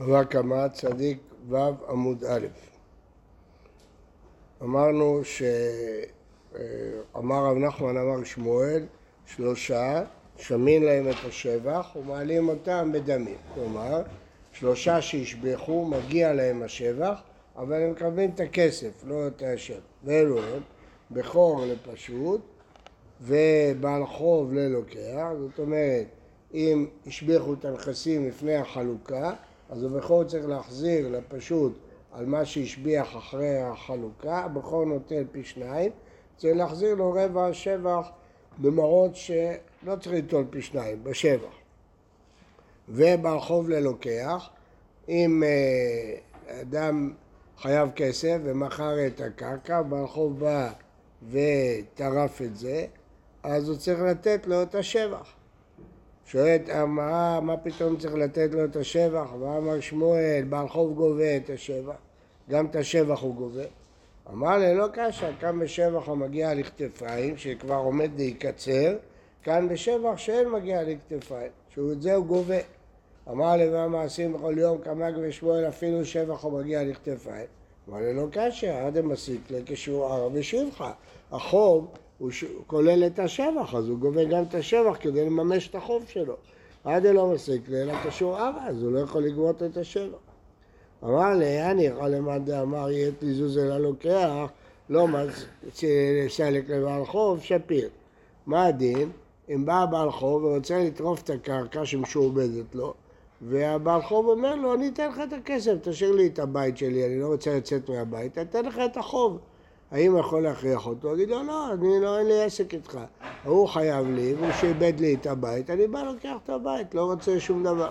בבא קמא צדיק ו' עמוד א'. אמרנו שאמר רב נחמן אמר שמואל שלושה שמין להם את השבח ומעלים אותם בדמים. כלומר שלושה שהשבחו מגיע להם השבח אבל הם מקבלים את הכסף, לא את השבח. ואלו הם בכור לפשוט ובעל חוב ללוקח, זאת אומרת אם השביחו את הנכסים לפני החלוקה אז הבכור צריך להחזיר לפשוט על מה שהשביח אחרי החלוקה, הבכור נוטל פי שניים, צריך להחזיר לו רבע שבח במראות שלא צריך ליטול פי שניים, בשבח. ובעל חוב ללוקח, אם אה, אדם חייב כסף ומכר את הקרקע, בעל חוב בא וטרף את זה, אז הוא צריך לתת לו את השבח. שואלת אמרה, מה פתאום צריך לתת לו את השבח? ואמר שמואל, בעל חוב גובה את השבח, גם את השבח הוא גובה. אמר לי, לא קשה, כאן בשבח המגיע לכתפיים, שכבר עומד להיקצר, כאן בשבח שאין מגיע לכתפיים, שאת זה הוא גובה. אמר לי, מה מעשים בכל יום, קמ"ג ושמואל, אפילו שבח הוא מגיע לכתפיים. אמר לי, לא קשה, עד המסיק כשהוא ערב. החוב הוא כולל את השבח, אז הוא גובה גם את השבח כדי לממש את החוב שלו. עד אלא מסיק אלא קשור ערה, אז הוא לא יכול לגבות את השבח. אמר לי, אני יכול למד דאמר יהיה תזוז אל הלוקח, לא סלק לבעל חוב, שפיר. מה הדין? אם בא הבעל חוב ורוצה לטרוף את הקרקע שמשועבדת לו, והבעל חוב אומר לו, אני אתן לך את הכסף, תשאיר לי את הבית שלי, אני לא רוצה לצאת מהבית, אני אתן לך את החוב. האם יכול להכריח אותו? אגיד לו, לא, אני לא, אין לי עסק איתך. הוא חייב לי, והוא שאיבד לי את הבית, אני בא לוקח את הבית, לא רוצה שום דבר.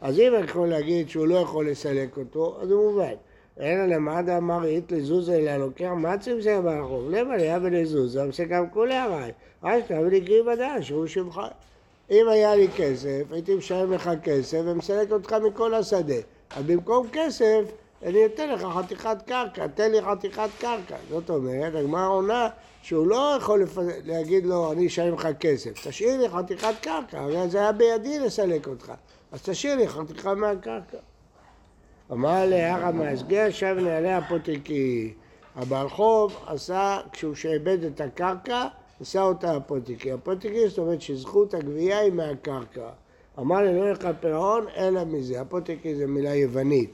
אז אם יכול להגיד שהוא לא יכול לסלק אותו, אז הוא מובן. אלא למד אמר אית לזוזה אלא לוקח מה צמצם ברחוב? למה היה ולזוזה, מסכם כולי הרי. אשתא ולקריא בדש, שהוא שבך. אם היה לי כסף, הייתי משלם לך כסף ומסלק אותך מכל השדה. אז במקום כסף, אני אתן לך חתיכת קרקע, תן לי חתיכת קרקע. זאת אומרת, הגמרא עונה שהוא לא יכול לפ... להגיד לו, אני אשלם לך כסף, תשאיר לי חתיכת קרקע, הרי זה היה בידי לסלק אותך, אז תשאיר לי חתיכה מהקרקע. אמר להרא מהסגר, שב נעלי הפותקי. הבעל חוב עשה, כשהוא שאיבד את הקרקע, עשה אותה הפותקי. הפותקי זאת אומרת שזכות הגבייה היא מהקרקע. אמר לי, לא לך פירעון אלא מזה. הפותקי זה מילה יוונית.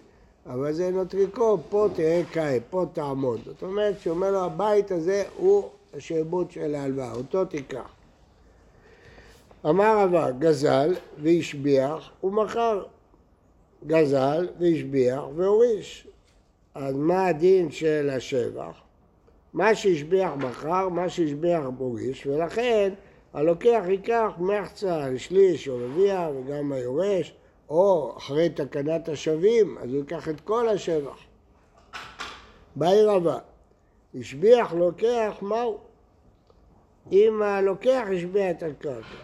אבל זה נוטריקו, פה תראה קאי, פה תעמוד. זאת אומרת, שהוא לו, הבית הזה הוא השעבוד של ההלוואה, אותו תיקח. אמר רבה, גזל והשביח ומכר. גזל והשביח והוריש. אז מה הדין של השבח? מה שהשביח מכר, מה שהשביח הוריש, ולכן הלוקח ייקח מחצה לשליש או רביע וגם היורש. או אחרי תקנת השבים, אז הוא ייקח את כל השבח. בעיר הבא, השביח לוקח מהו? אם הלוקח השביע את הקרקע.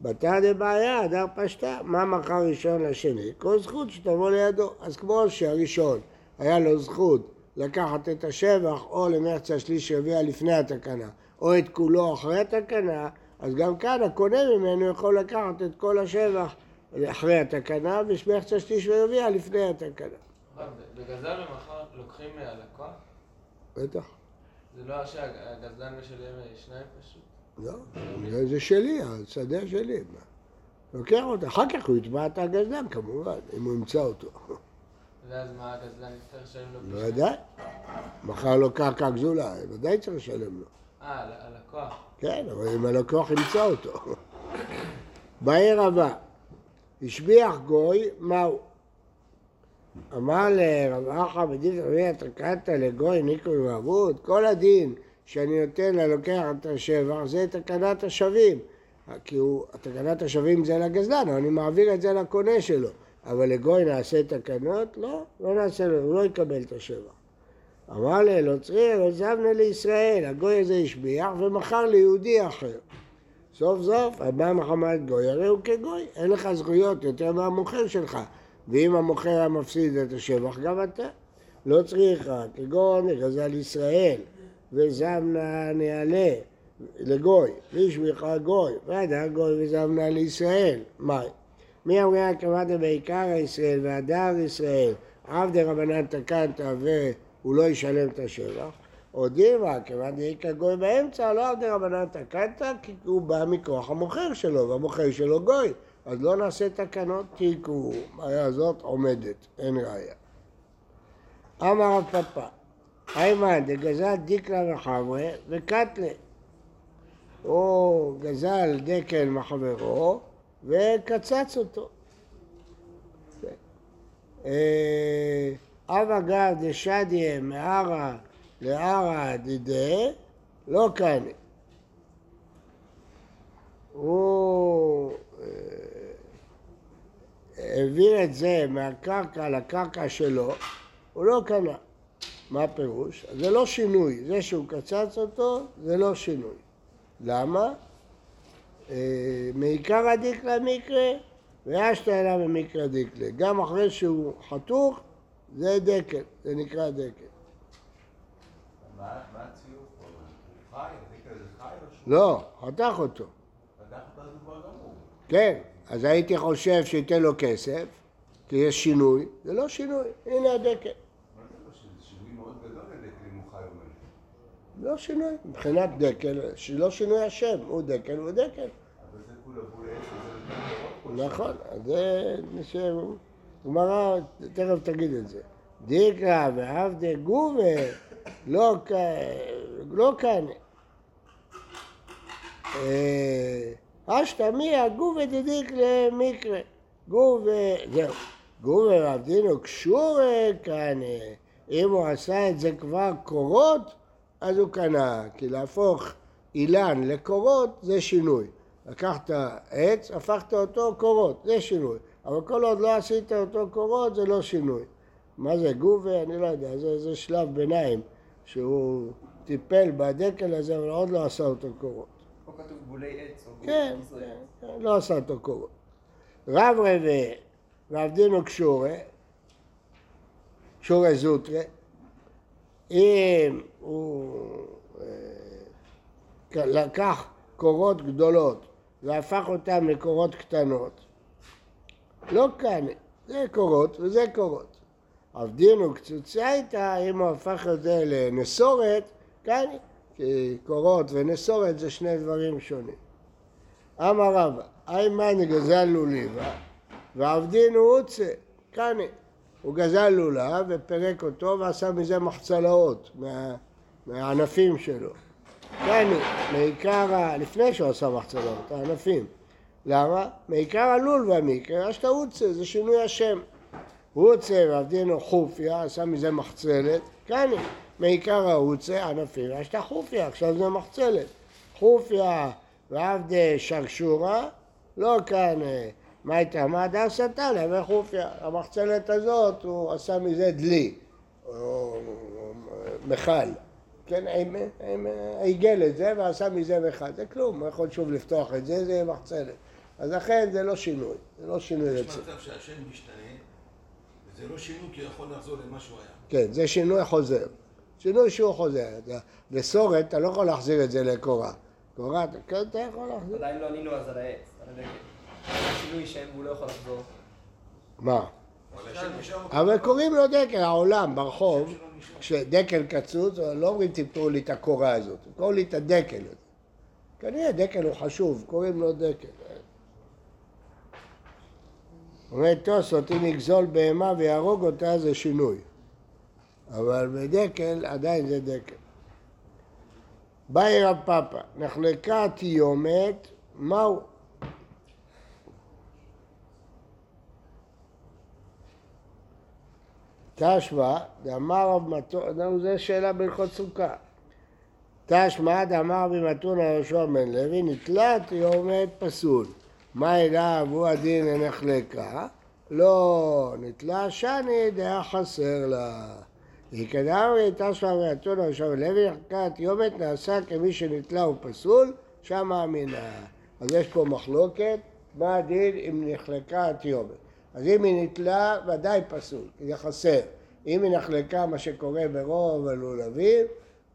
בתא דבעיה, הדר פשטה, מה מכר ראשון לשני? כל זכות שתבוא לידו. אז כמו שהראשון היה לו זכות לקחת את השבח או למרץ השליש שהביאה לפני התקנה, או את כולו אחרי התקנה, אז גם כאן הקונה ממנו יכול לקחת את כל השבח אחרי התקנה, ושמח שליש ורביע לפני התקנה. בגזל ומחר לוקחים מהלקוח? בטח. זה לא שהגזלן משלם שניים פשוט? לא, זה שלי, השדה שלי. לוקח אותה, אחר כך הוא יתבע את הגזלן כמובן, אם הוא ימצא אותו. ואז מה הגזלן יצטרך לשלם לו? לא יודע. מחר לו קרקע גזולה, ודאי צריך לשלם לו. אה, הלקוח. כן, אבל אם הלקוח ימצא אותו. בעיר הבא. השביח גוי, מהו? אמר לרב אחא בדין רבי התקנת לגוי ניקו ועבוד, כל הדין שאני נותן ללוקח את השבח זה תקנת השבים כי הוא, תקנת השבים זה לגזלן, אני מעביר את זה לקונה שלו. אבל לגוי נעשה תקנות? לא, לא נעשה לו, הוא לא יקבל את השבח. אמר לאלוצרי, לא זבנה לישראל, הגוי הזה השביח ומכר ליהודי אחר סוף סוף, הבא מחמת גוי, הרי הוא כגוי, אין לך זכויות יותר מהמוכר שלך. ואם המוכר היה מפסיד את השבח, גם אתה. לא צריכה, כגון גזל ישראל, וזמנה נעלה לגוי, והשביחה גוי, ועדה גוי וזמנה לישראל. מה? מי אמרה כמדה בעיקר ישראל והדר ישראל, עבדי רבנן תקנת והוא לא ישלם את השבח, או דימה, כיוון דאיכא גוי באמצע, לא עבדי רבנן תקנת, כי הוא בא מכוח המוכר שלו, והמוכר שלו גוי, אז לא נעשה תקנות תיקו, הראיה הזאת עומדת, אין ראיה. אמר פפא, איימן דגזל דיקלה וחברה וקטלה. הוא גזל דקל מחברו וקצץ אותו. אה, אבא גר דשדיה מערה לערה דידה, לא כאן. הוא אה, העביר את זה מהקרקע לקרקע שלו, הוא לא קנה. מה הפירוש? זה לא שינוי, זה שהוא קצץ אותו זה לא שינוי. למה? אה, מעיקר הדיקלה מקרה ואשתא אליו במקרא דיקלה. גם אחרי שהוא חתוך זה דקל, זה נקרא דקל. מה הציור פה? הוא חי? הדקל זה חי או שהוא... לא, חתך אותו. גמור. כן, אז הייתי חושב שייתן לו כסף, כי יש שינוי, זה לא שינוי, הנה הדקל. לא שינוי? לא מבחינת דקל, לא שינוי השם, הוא דקל, הוא דקל. אבל זה כולה בול עץ פה. נכון, זה נשאר, גמרא, תכף תגיד את זה. דיקרא ועבדי גובה, לא לא כאן. אה, אשתא מיה גובה דדיק למקרה. גובה, זהו. גובה ועבדינו קשורה כאן. אם הוא עשה את זה כבר קורות, אז הוא קנה. כי להפוך אילן לקורות זה שינוי. לקחת עץ, הפכת אותו קורות, זה שינוי. אבל כל עוד לא עשית אותו קורות, זה לא שינוי. מה זה גובה? אני לא יודע, זה, זה שלב ביניים, שהוא טיפל בדקל הזה, אבל עוד לא עשה אותו קורות. פה כתוב גולי עץ או כן. כן, כן, לא עשה אותו קורות. רב רבה ועבדינו קשורה, קשורה זוטרה, אם הוא אה, לקח קורות גדולות והפך אותן לקורות קטנות, לא כאן, זה קורות וזה קורות. עבדינו קצוצה איתה, אם הוא הפך את זה לנסורת, כאן, כי קורות ונסורת זה שני דברים שונים. אמר רבא, איימן גזל לוליבה ועבדינו עוצה, כאן. הוא גזל לולב ופירק אותו ועשה מזה מחצלאות מה, מהענפים שלו. כאן, מעיקר, לפני שהוא עשה מחצלאות, הענפים. למה? מעיקר הלול והמקרה, אשתא עוצה, זה שינוי השם. רוצה ועבדינו חופיה, עשה מזה מחצלת, כאן. מעיקר העוצה, ענפים, אשתא חופיה, עכשיו זה מחצלת. חופיה ועבדי שרשורה, לא כאן, אה, מה הייתה? מה דה סטלה וחופיה. המחצלת הזאת, הוא עשה מזה דלי, או מכל. כן, עם- עיגל את זה ועשה מזה מכל. זה כלום, הוא יכול שוב לפתוח את זה, זה מחצלת. אז לכן זה לא שינוי, זה לא שינוי יש. מצב שהשם משתנה, לא שינוי כי הוא יכול לחזור למה שהוא היה. כן, זה שינוי חוזר. שינוי שהוא חוזר. בסורת אתה לא יכול להחזיר את זה לקורה. קורה, אתה- כן, אתה יכול להחזיר. עדיין לא ענינו אז על העץ, על הדקל. שינוי שם והוא לא יכול לחזור. מה? אבל. קוראים לו דקל, העולם ברחוב. כשדקל קצוץ, לא אומרים תפתרו לי את הקורה הזאת, קוראים לי את הדקל הזה. כנראה דקל הוא חשוב, קוראים לו דקל. אומר תוספות, אם יגזול בהמה ויהרוג אותה זה שינוי. אבל בדקל עדיין זה דקל. באי רב פאפא, נחלקה תיומת, מהו? תשמע, דאמר רב מתון, זו שאלה בהלכות סוכה. תשמע, דאמר רבי מתון יהושע בן לוי, נתלת יומת פסול. מה אליו הוא הדין לנחלקה? לא נתלה שני דעה חסר לה. וכדאמרי תשמע יהושע בן לוי, נחלקת יומת נעשה כמי שנתלה הוא פסול, שמה אמינה. אז יש פה מחלוקת, מה הדין אם נחלקה תיומת. אז אם היא נתלה, ודאי פסול, זה חסר. אם היא נחלקה, מה שקורה ברוב הלולבים,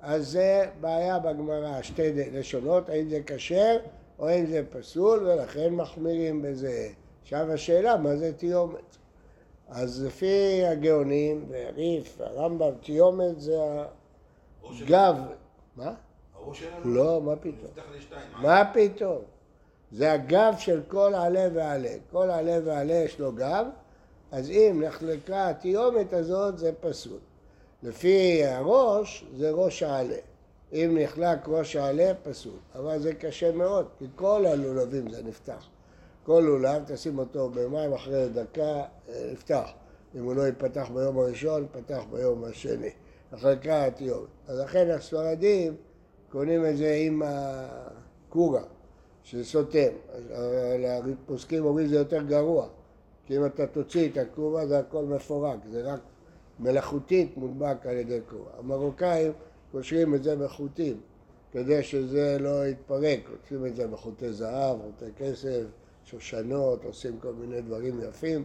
אז זה בעיה בגמרא, שתי לשונות, האם זה כשר או האם זה פסול, ולכן מחמירים בזה. עכשיו השאלה, מה זה תיומת? אז לפי הגאונים, והריף, הרמב"ם, תיומת זה הגב. מה? לא, מה פתאום? מה פתאום? זה הגב של כל עלה ועלה. כל עלה ועלה יש לו גב, אז אם נחלקה התיומת הזאת זה פסול. לפי הראש זה ראש העלה. אם נחלק ראש העלה פסול. אבל זה קשה מאוד, כי כל הלולבים זה נפתח. כל לולב, תשים אותו במים אחרי דקה, אה, נפתח. אם הוא לא ייפתח ביום הראשון, ייפתח ביום השני. נחלקה התיומת. אז לכן הספרדים קונים את זה עם הקורה, שסותם. הפוסקים אומרים שזה יותר גרוע. כי אם אתה תוציא את הקורה זה הכל מפורק, זה רק מלאכותית מודבק על ידי קורה. המרוקאים קושרים את זה בחוטים, כדי שזה לא יתפרק, עושים את זה בחוטי זהב, חוטי כסף, שושנות, עושים כל מיני דברים יפים,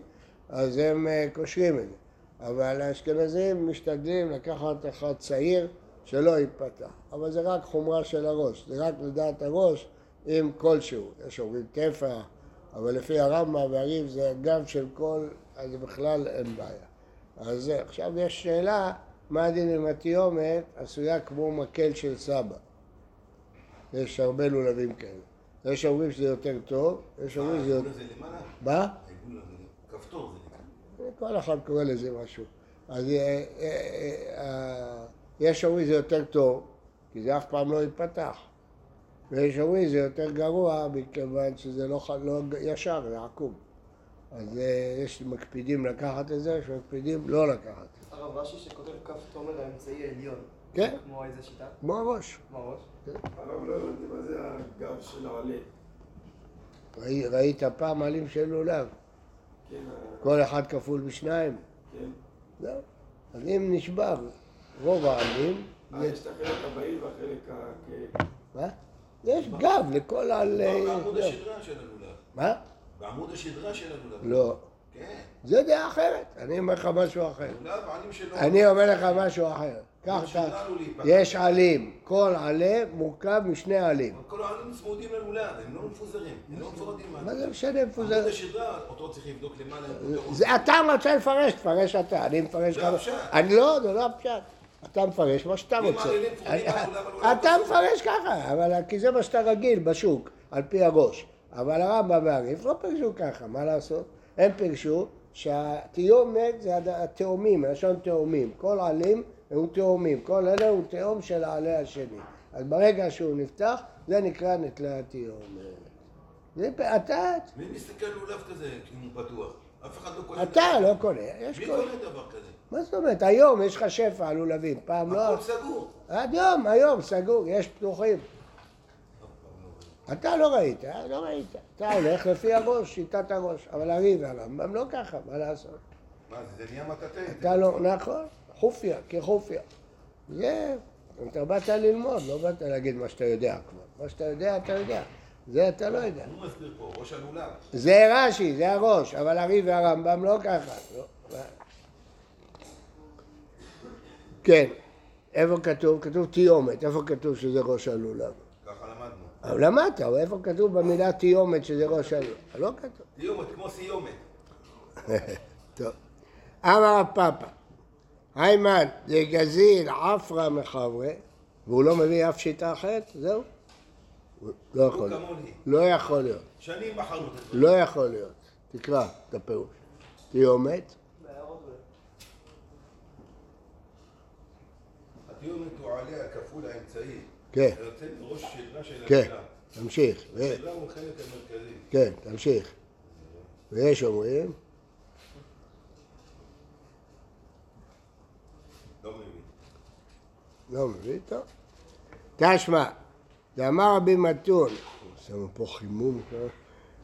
אז הם אה, קושרים את זה. אבל האשכנזים משתדלים לקחת אחד צעיר שלא ייפתח. אבל זה רק חומרה של הראש, זה רק לדעת הראש עם כלשהו. יש אומרים טפח, אבל לפי הרמב"ם והריב זה הגב של כל, אז בכלל אין בעיה. אז. עכשיו יש שאלה, מה הדין עם התיומת עשויה כמו מקל של סבא. יש הרבה לולבים כאלה. יש אומרים שזה יותר טוב, יש אומרים שזה יותר... מה? כפתור זה. כל אחד קורא לזה משהו. אז אה, אה, אה, יש אומרים זה יותר טוב, כי זה אף פעם לא ייפתח. ויש אומרים זה יותר גרוע, מכיוון שזה לא, לא ישר, זה עקום. אז אה, יש מקפידים לקחת את זה, יש מקפידים לא לקחת. הרב רש"י שכותב כף תומר האמצעי העליון. כן. כמו איזה שיטה? כמו הראש. כמו הראש? הרב לא הבנתי מה זה הגב של העלה. ראי- ראית פעם עלים של לולב? כן, ה- כל אחד כפול בשניים? כן. זהו. אז אם נשבר רוב העלים, אה, יש את החלק הבהיר והחלק ה... כן. מה? יש גב לכל. לא, הלולב. מה? בעמוד השדרה של הלולב. לא. כן. זה דעה אחרת, אני אומר לך משהו אחר. אני אומר לך משהו אחר. קח את ה... שלנו להיפתח. יש עלים, כל עלה מורכב משני עלים. כל העלים צמודים ללולב, הם לא מפוזרים, הם לא מפורדים. מה זה משנה איפה עמוד? השדרה, אותו צריך לבדוק למעלה. אתה רוצה לפרש, תפרש אתה, אני מפרש. הפשט. אני לא, זה לא הפשט. אתה מפרש מה שאתה רוצה. אתה מפרש ככה, כי זה מה שאתה רגיל בשוק, על פי הראש. אבל הרמב"ם והריף לא פירשו ככה, מה לעשות? הם פירשו שהתיומת זה התאומים, מלשון תאומים. כל עלים הוא תאומים, כל אלה הוא תאום של העלה השני. אז ברגע שהוא נפתח, זה נקרא נטלה התיומת. זה פ- אתה, מי מסתכל לולב כזה הוא פתוח? אף אחד לא קונה. אתה לא קונה, יש מי. קונה דבר כזה? מה זאת אומרת? היום יש לך שפע על לולבים, פעם לא... הכל סגור. עד יום, היום, סגור, יש פתוחים. אתה לא ראית, אה? לא ראית. אתה הולך לפי הראש, שיטת הראש. אבל הריב והרמב"ם לא ככה, מה לעשות? מה זה, זה נהיה מטאטא. אתה לא, נכון, חופיה, כחופיה. זה, אתה באת ללמוד, לא באת להגיד מה שאתה יודע כבר. מה שאתה יודע, אתה יודע. זה אתה לא יודע. הוא מסביר פה, ראש הלולב. זה רש"י, זה הראש, אבל הריב והרמב"ם לא ככה. לא. כן, איפה כתוב? כתוב תיומת, איפה כתוב שזה ראש הלולב? אבל למדת, אבל איפה כתוב במילה תיומת שזה ראש הלולב? לא כתוב. סיומת, כמו סיומת. טוב. אמר הפאפה, היימן דגזיל עפרא מחברי, והוא לא מביא אף שיטה אחרת? זהו? לא יכול להיות. לא יכול להיות. שנים הדברים. לא יכול להיות. תקרא את הפירוש. תיומת. הטיומת הוא עליה הכפול האמצעי. כן, כן. תמשיך. השדרה הוא החלק המרכזי. כן, תמשיך. ויש אומרים, לא מבין. לא טוב. תשמע, דאמר רבי מתון, שמו פה חימום?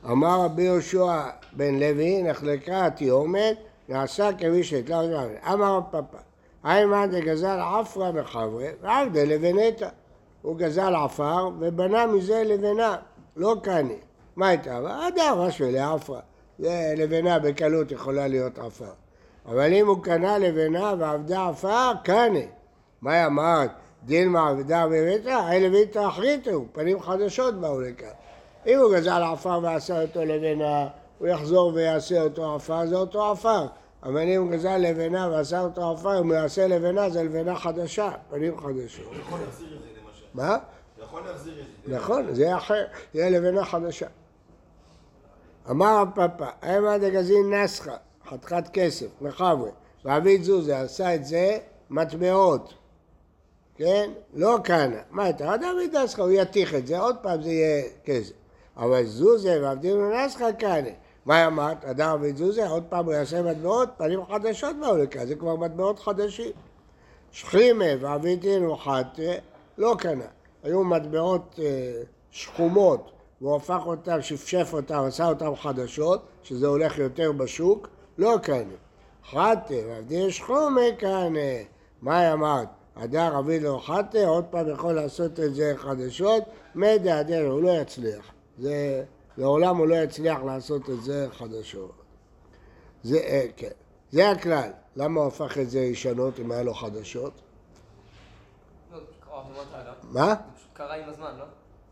אמר רבי יהושע בן לוי, נחלקה התיומת, נעשה כמי שהתלה אותה. אמר רב פאפא, היימן דגזל עפרא מחברי, ועבדה לבנתה. הוא גזל עפר ובנה מזה לבנה, לא קני. מה הייתה? אדם משהו לעפרא. זה לבנה בקלות יכולה להיות עפר. אבל אם הוא קנה לבנה ועבדה עפר, קני. מה אמרת? דילמה עבדה בביתה, אלה ביתה אחריתו, פנים חדשות באו לכאן. אם הוא גזל עפר ועשה אותו לבנה, הוא יחזור ויעשה אותו עפר, זה אותו עפר. אבל אם הוא גזל לבנה ועשה אותו עפר, אם הוא יעשה לבנה, זה לבנה חדשה, פנים חדשות. הוא יכול להחזיר את זה. מה? יכול להחזיר את זה. נכון, זה יהיה אחר, יהיה לבנה חדשה. אמר רב פאפא, אמה דגזין נסחה, חתיכת כסף, מחברי, ועביד זוזה עשה את זה מטבעות, כן? לא כהנא. מה אתה, דוד נסחה, הוא יתיך את זה, עוד פעם זה יהיה כסף. אבל זוזה ועבדין נסחה כהנא. מה אמרת? אדם עביד זוזה, עוד פעם הוא יעשה מטבעות, פנים חדשות באו לכאן, זה כבר מטבעות חדשים. שכימה ועבידין וחטא, לא קנה. היו מטבעות אה, שחומות, והוא הפך אותם, שפשף אותם, עשה אותם חדשות, שזה הולך יותר בשוק, לא קנה. חטא ועבדין שחומה קנה. מה אמרת? הדר אביד לו חטא, עוד פעם יכול לעשות את זה חדשות, מדע הדרך, הוא לא יצליח. זה, לעולם הוא לא יצליח לעשות את זה חדשות. זה, אה, כן. זה הכלל. למה הוא הפך את זה ישנות אם היה לו חדשות? לא, זה קרה אוטומט עליו. מה? זה פשוט קרה עם הזמן, לא?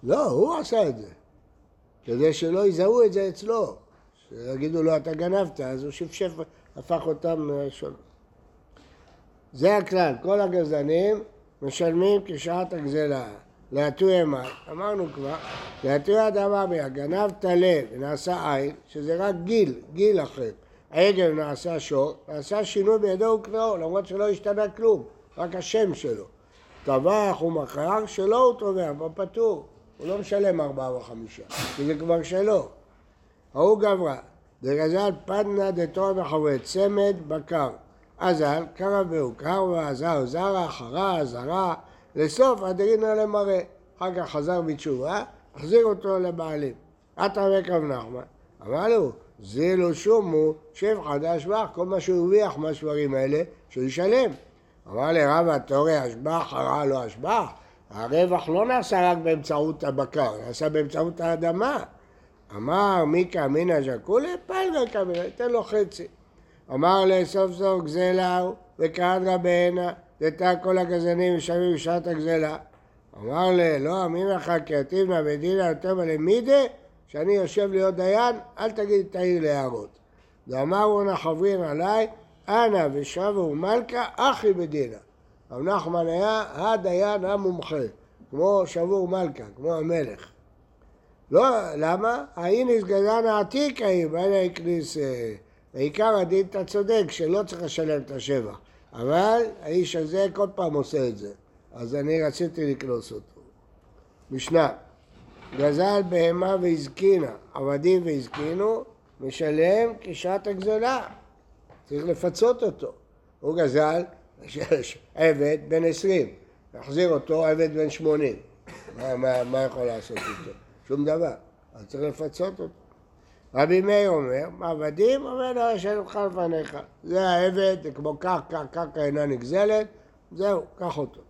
לא, הוא עשה את זה. כדי שלא יזהו את זה אצלו. שיגידו לו, אתה גנבת, אז הוא שפשף, הפך אותם שונות. זה הכלל, כל הגזלנים משלמים כשעת הגזלה. להטוי אמה, אמרנו כבר, להטוי אדמה ביה, גנב טלה ונעשה עין, שזה רק גיל, גיל אחר. העגל נעשה שור, נעשה שינוי בידו וקנאו, למרות שלא השתנה כלום, רק השם שלו. טבח ומכר, שלא הוא תובע, בפטור. הוא לא משלם ארבעה וחמישה, כי זה כבר שלו. ההוא גברה, דגזל פדנא דתור וחווה צמד בקר. אזל, קרא והוכר ועזר זרע, חרה, זרע, לסוף הדרינא למראה. אחר כך חזר בתשובה, החזיר אותו לבעלים. עטה וקרב נחמן. אמר לו, זה לא שומו, שב חדש בך, כל מה שהוא הרוויח מהשברים האלה, שהוא ישלם. אמר אתה רואה השבח, הרע לא השבח? הרווח לא נעשה רק באמצעות הבקר, נעשה באמצעות האדמה. אמר מיקה אמינא ז'קולי, פלגה קמינא, תן לו חצי. אמר לסוף סוף גזלה וקהדרא בעינה, דתא כל הגזענים משלמים בשעת הגזלה. אמר לה, לא אמין לך כי עתיבנא ודינא יותר מלמידה, שאני יושב להיות דיין, אל תגיד תעיר להערות. ואמרו נא חברין עליי, אנא ושבו ומלכה אחי בדינא. רב נחמן היה הדיין המומחה, כמו שבור מלכה, כמו המלך. לא, למה? האיניס גזען העתיק ההיא, ואין הכניס... אה, בעיקר הדין אתה צודק, שלא צריך לשלם את השבח. אבל האיש הזה כל פעם עושה את זה. אז אני רציתי לקנוס אותו. משנה, גזל בהמה והזקינה, עבדים והזקינו, משלם כשעת הגזלה. צריך לפצות אותו. הוא גזל עבד בן עשרים, להחזיר אותו עבד בן שמונים. מה, מה, מה יכול לעשות איתו? שום דבר. אז צריך לפצות אותו. רבי מאיר אומר, מעבדים, אומר לו, יש לך לפניך. זה העבד, זה כמו קרקע, קרקע אינה נגזלת, זהו, קח אותו.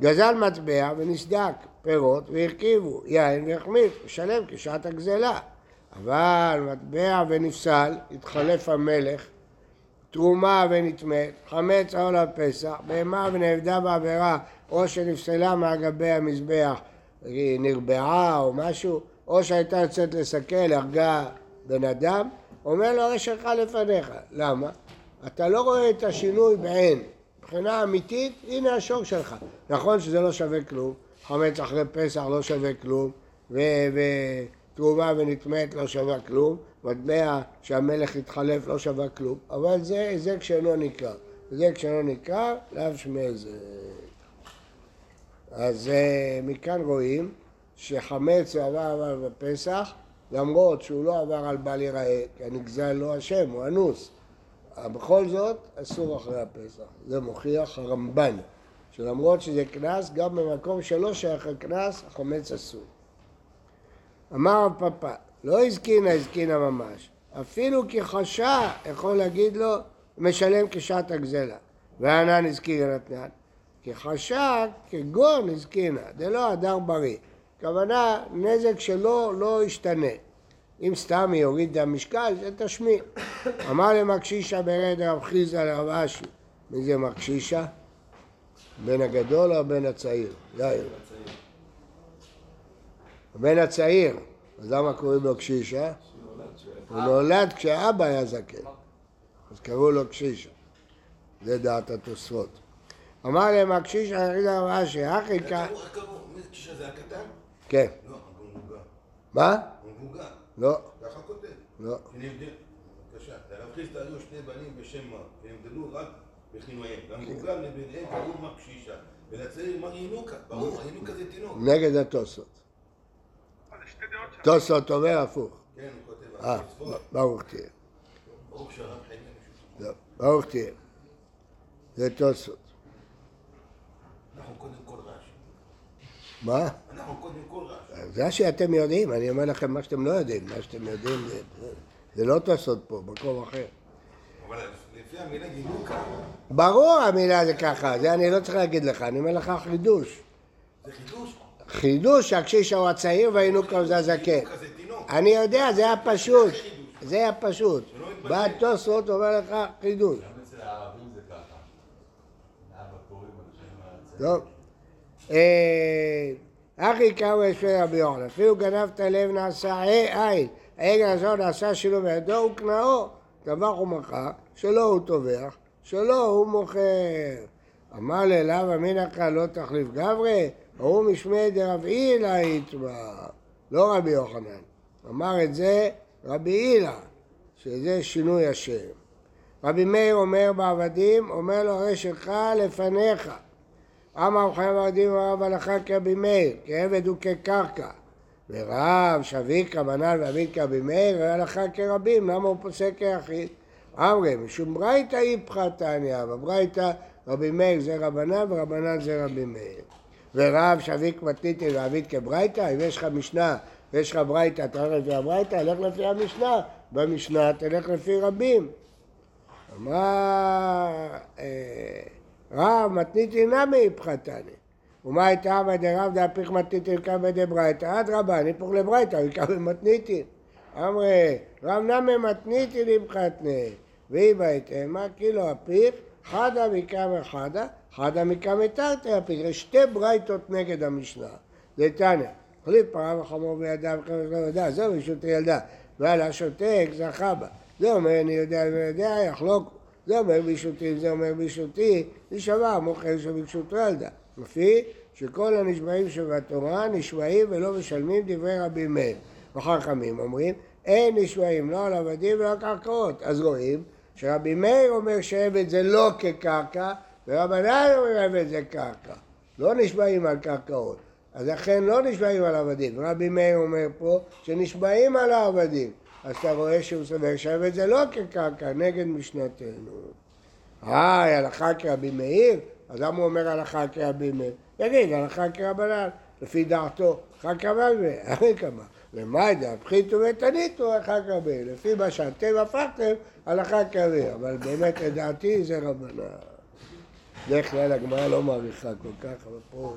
גזל מטבע ונסדק פירות והרכיבו יין והחמיץ, משלם כשעת הגזלה. אבל מטבע ונפסל, התחלף המלך, תרומה ונטמאת, חמץ עול הפסח, בהמה ונאבדה בעבירה, או שנפסלה מהגבי המזבח, נרבעה או משהו, או שהייתה יוצאת לסכל, הרגה בן אדם, אומר לו הרי שלך לפניך. למה? אתה לא רואה את השינוי בעין. מבחינה אמיתית, הנה השור שלך. נכון שזה לא שווה כלום, חמץ אחרי פסח לא שווה כלום, ותרומה ונטמאת לא שווה כלום, מטבע שהמלך התחלף לא שווה כלום, אבל זה, זה כשאינו ניכר. זה כשאינו ניכר, לאו שמי זה. אז אה, מכאן רואים שחמץ הוא עבר עבר בפסח, למרות שהוא לא עבר על בל ייראה, כי הנגזל לא אשם, הוא אנוס. אבל בכל זאת, אסור אחרי הפסח. זה מוכיח הרמב"ן, שלמרות שזה קנס, גם במקום שלא שייך לקנס, החמץ אסור. אמר רב פאפא, לא הזקינה הזקינה ממש, אפילו כחשה יכול להגיד לו, משלם כשעת הגזלה. וענן הזקינה נתנן. כחשה, כגון הזקינה, זה לא הדר בריא. הכוונה, נזק שלא לא ישתנה. אם סתם היא הורידה משקל, זה תשמיע. אמר למקשישה ברד רב חיסא לרב אשי. מי זה מקשישה? בן הגדול או הבן הצעיר? יאיר. הבן הצעיר. אז למה קוראים לו קשישה? הוא נולד כשאבא היה זקן, אז קראו לו קשישה. זה דעת התוספות. אמר להם הקשיש היחיד הרעה שאחי איך כאן... קראו? איך קראו? מי זה קישה זה הקטן? כן. לא, הוא מבוגר. מה? הוא מבוגר. לא, ככה כותב. לא. בבקשה. לרב חיסדא היו שני בנים בשם מה, ונבדלו רק בכינויהם. למבוגר לביניהם קראו מה קשישה, ולצעיר מה ינוקה. ברור, הינוקה זה תינוק. נגד התוספות. תוספות אומר הפוך. כן, הוא כותב. אה, התוספות. ברוך תהיה. ברוך חיים לא, ברוך תהיה. זה תוספות. אנחנו קודם כל רעש. מה? אנחנו קודם כל רעש. זה שאתם יודעים, אני אומר לכם מה שאתם לא יודעים, מה שאתם יודעים זה, לא תוספות פה, מקום אחר. אבל לפי המילה ינוקה, ברור המילה זה ככה, זה אני לא צריך להגיד לך, אני אומר לך חידוש. זה חידוש. חידוש שהקשיש הוא הצעיר זה הזקן. ינוקה זה תינוק. אני יודע, זה היה פשוט. זה היה פשוט. בא תוספות אומר לך חידוש. גם אצל הערבים זה ככה. אה, אחי קרא ישווה רבי יוחנן, אפילו גנבת לב נעשה עין, העגל הזאת נעשה שלו בידו הוא קנאו, טבח ומכר, שלא הוא טובח, שלא הוא מוכר. אמר לאליו אמינא קרא לא תחליף גברי, ההוא משמי דרב הילה יתבע, לא רבי יוחנן. אמר את זה רבי הילה, שזה שינוי השם. רבי מאיר אומר בעבדים, אומר לו הרי שלך לפניך. אמר חייב העבדים ורב הלכה כרבי מאיר, כעבד הוא כקרקע. ורב שביק רבנן ועביד כרבי מאיר, הלכה כרבים, למה הוא פוסק כיחיד? אמרי, משום ברייתא איפכא תניא, בברייתא רבי מאיר זה רבנן ורבנן זה רבי מאיר. ורב שביק מתניתין ועביד כברייתא, אם יש לך משנה ויש לך ברייתא, אתה הולך לפי הברייתא, לך לפי המשנה, במשנה תלך לפי רבים. אמר אה, רב מתניתין נמי איפכתני. ומה הייתה עבא דרב דהפיך מתניתין קמא דברייתא? אדרבה, אני פוך לברייתא, יקבל מתניתין. אמרי, רב נמי מתניתין איפכתני. ואי בהתאם, מה כאילו הפיך? חדא מקמא חדא, חדא מקמא תרתי הפיך. יש שתי ברייתות נגד המשנה. זה תניא. החליף פרה וחמור בידיו וחמור בידיו, זהו משותי ילדה. ועל השותק זכה בה. זה אומר אני יודע אני יודע, יחלוק. זה אומר בישותי, זה אומר בישותי, זה שווה מוכר שביקשותו ילדה. לפי שכל הנשבעים שבתורה נשבעים ולא משלמים דברי רבי מאיר. וחכמים אומרים, אין נשבעים לא על עבדים ולא על קרקעות. אז רואים שרבי מאיר אומר שעבד זה לא כקרקע, ורבנן אומר עבד זה קרקע. לא נשבעים על קרקעות. אז לכן לא נשבעים על עבדים. רבי מאיר אומר פה שנשבעים על העבדים. אז אתה רואה שהוא סובר שעבד זה לא כקרקע, נגד משנתנו. היי, הלכה כרבי מאיר? אז למה הוא אומר הלכה כרבי מאיר? יגיד, הלכה כרבנן, לפי דעתו, הלכה כרבי, הרי כמה. למאי דהפחיתו ותניתו הלכה כרבי, לפי מה שאתם הפכתם, הלכה כרבי, אבל באמת לדעתי זה רבנן. בדרך כלל הגמרא לא מעריכה כל כך, אבל פה...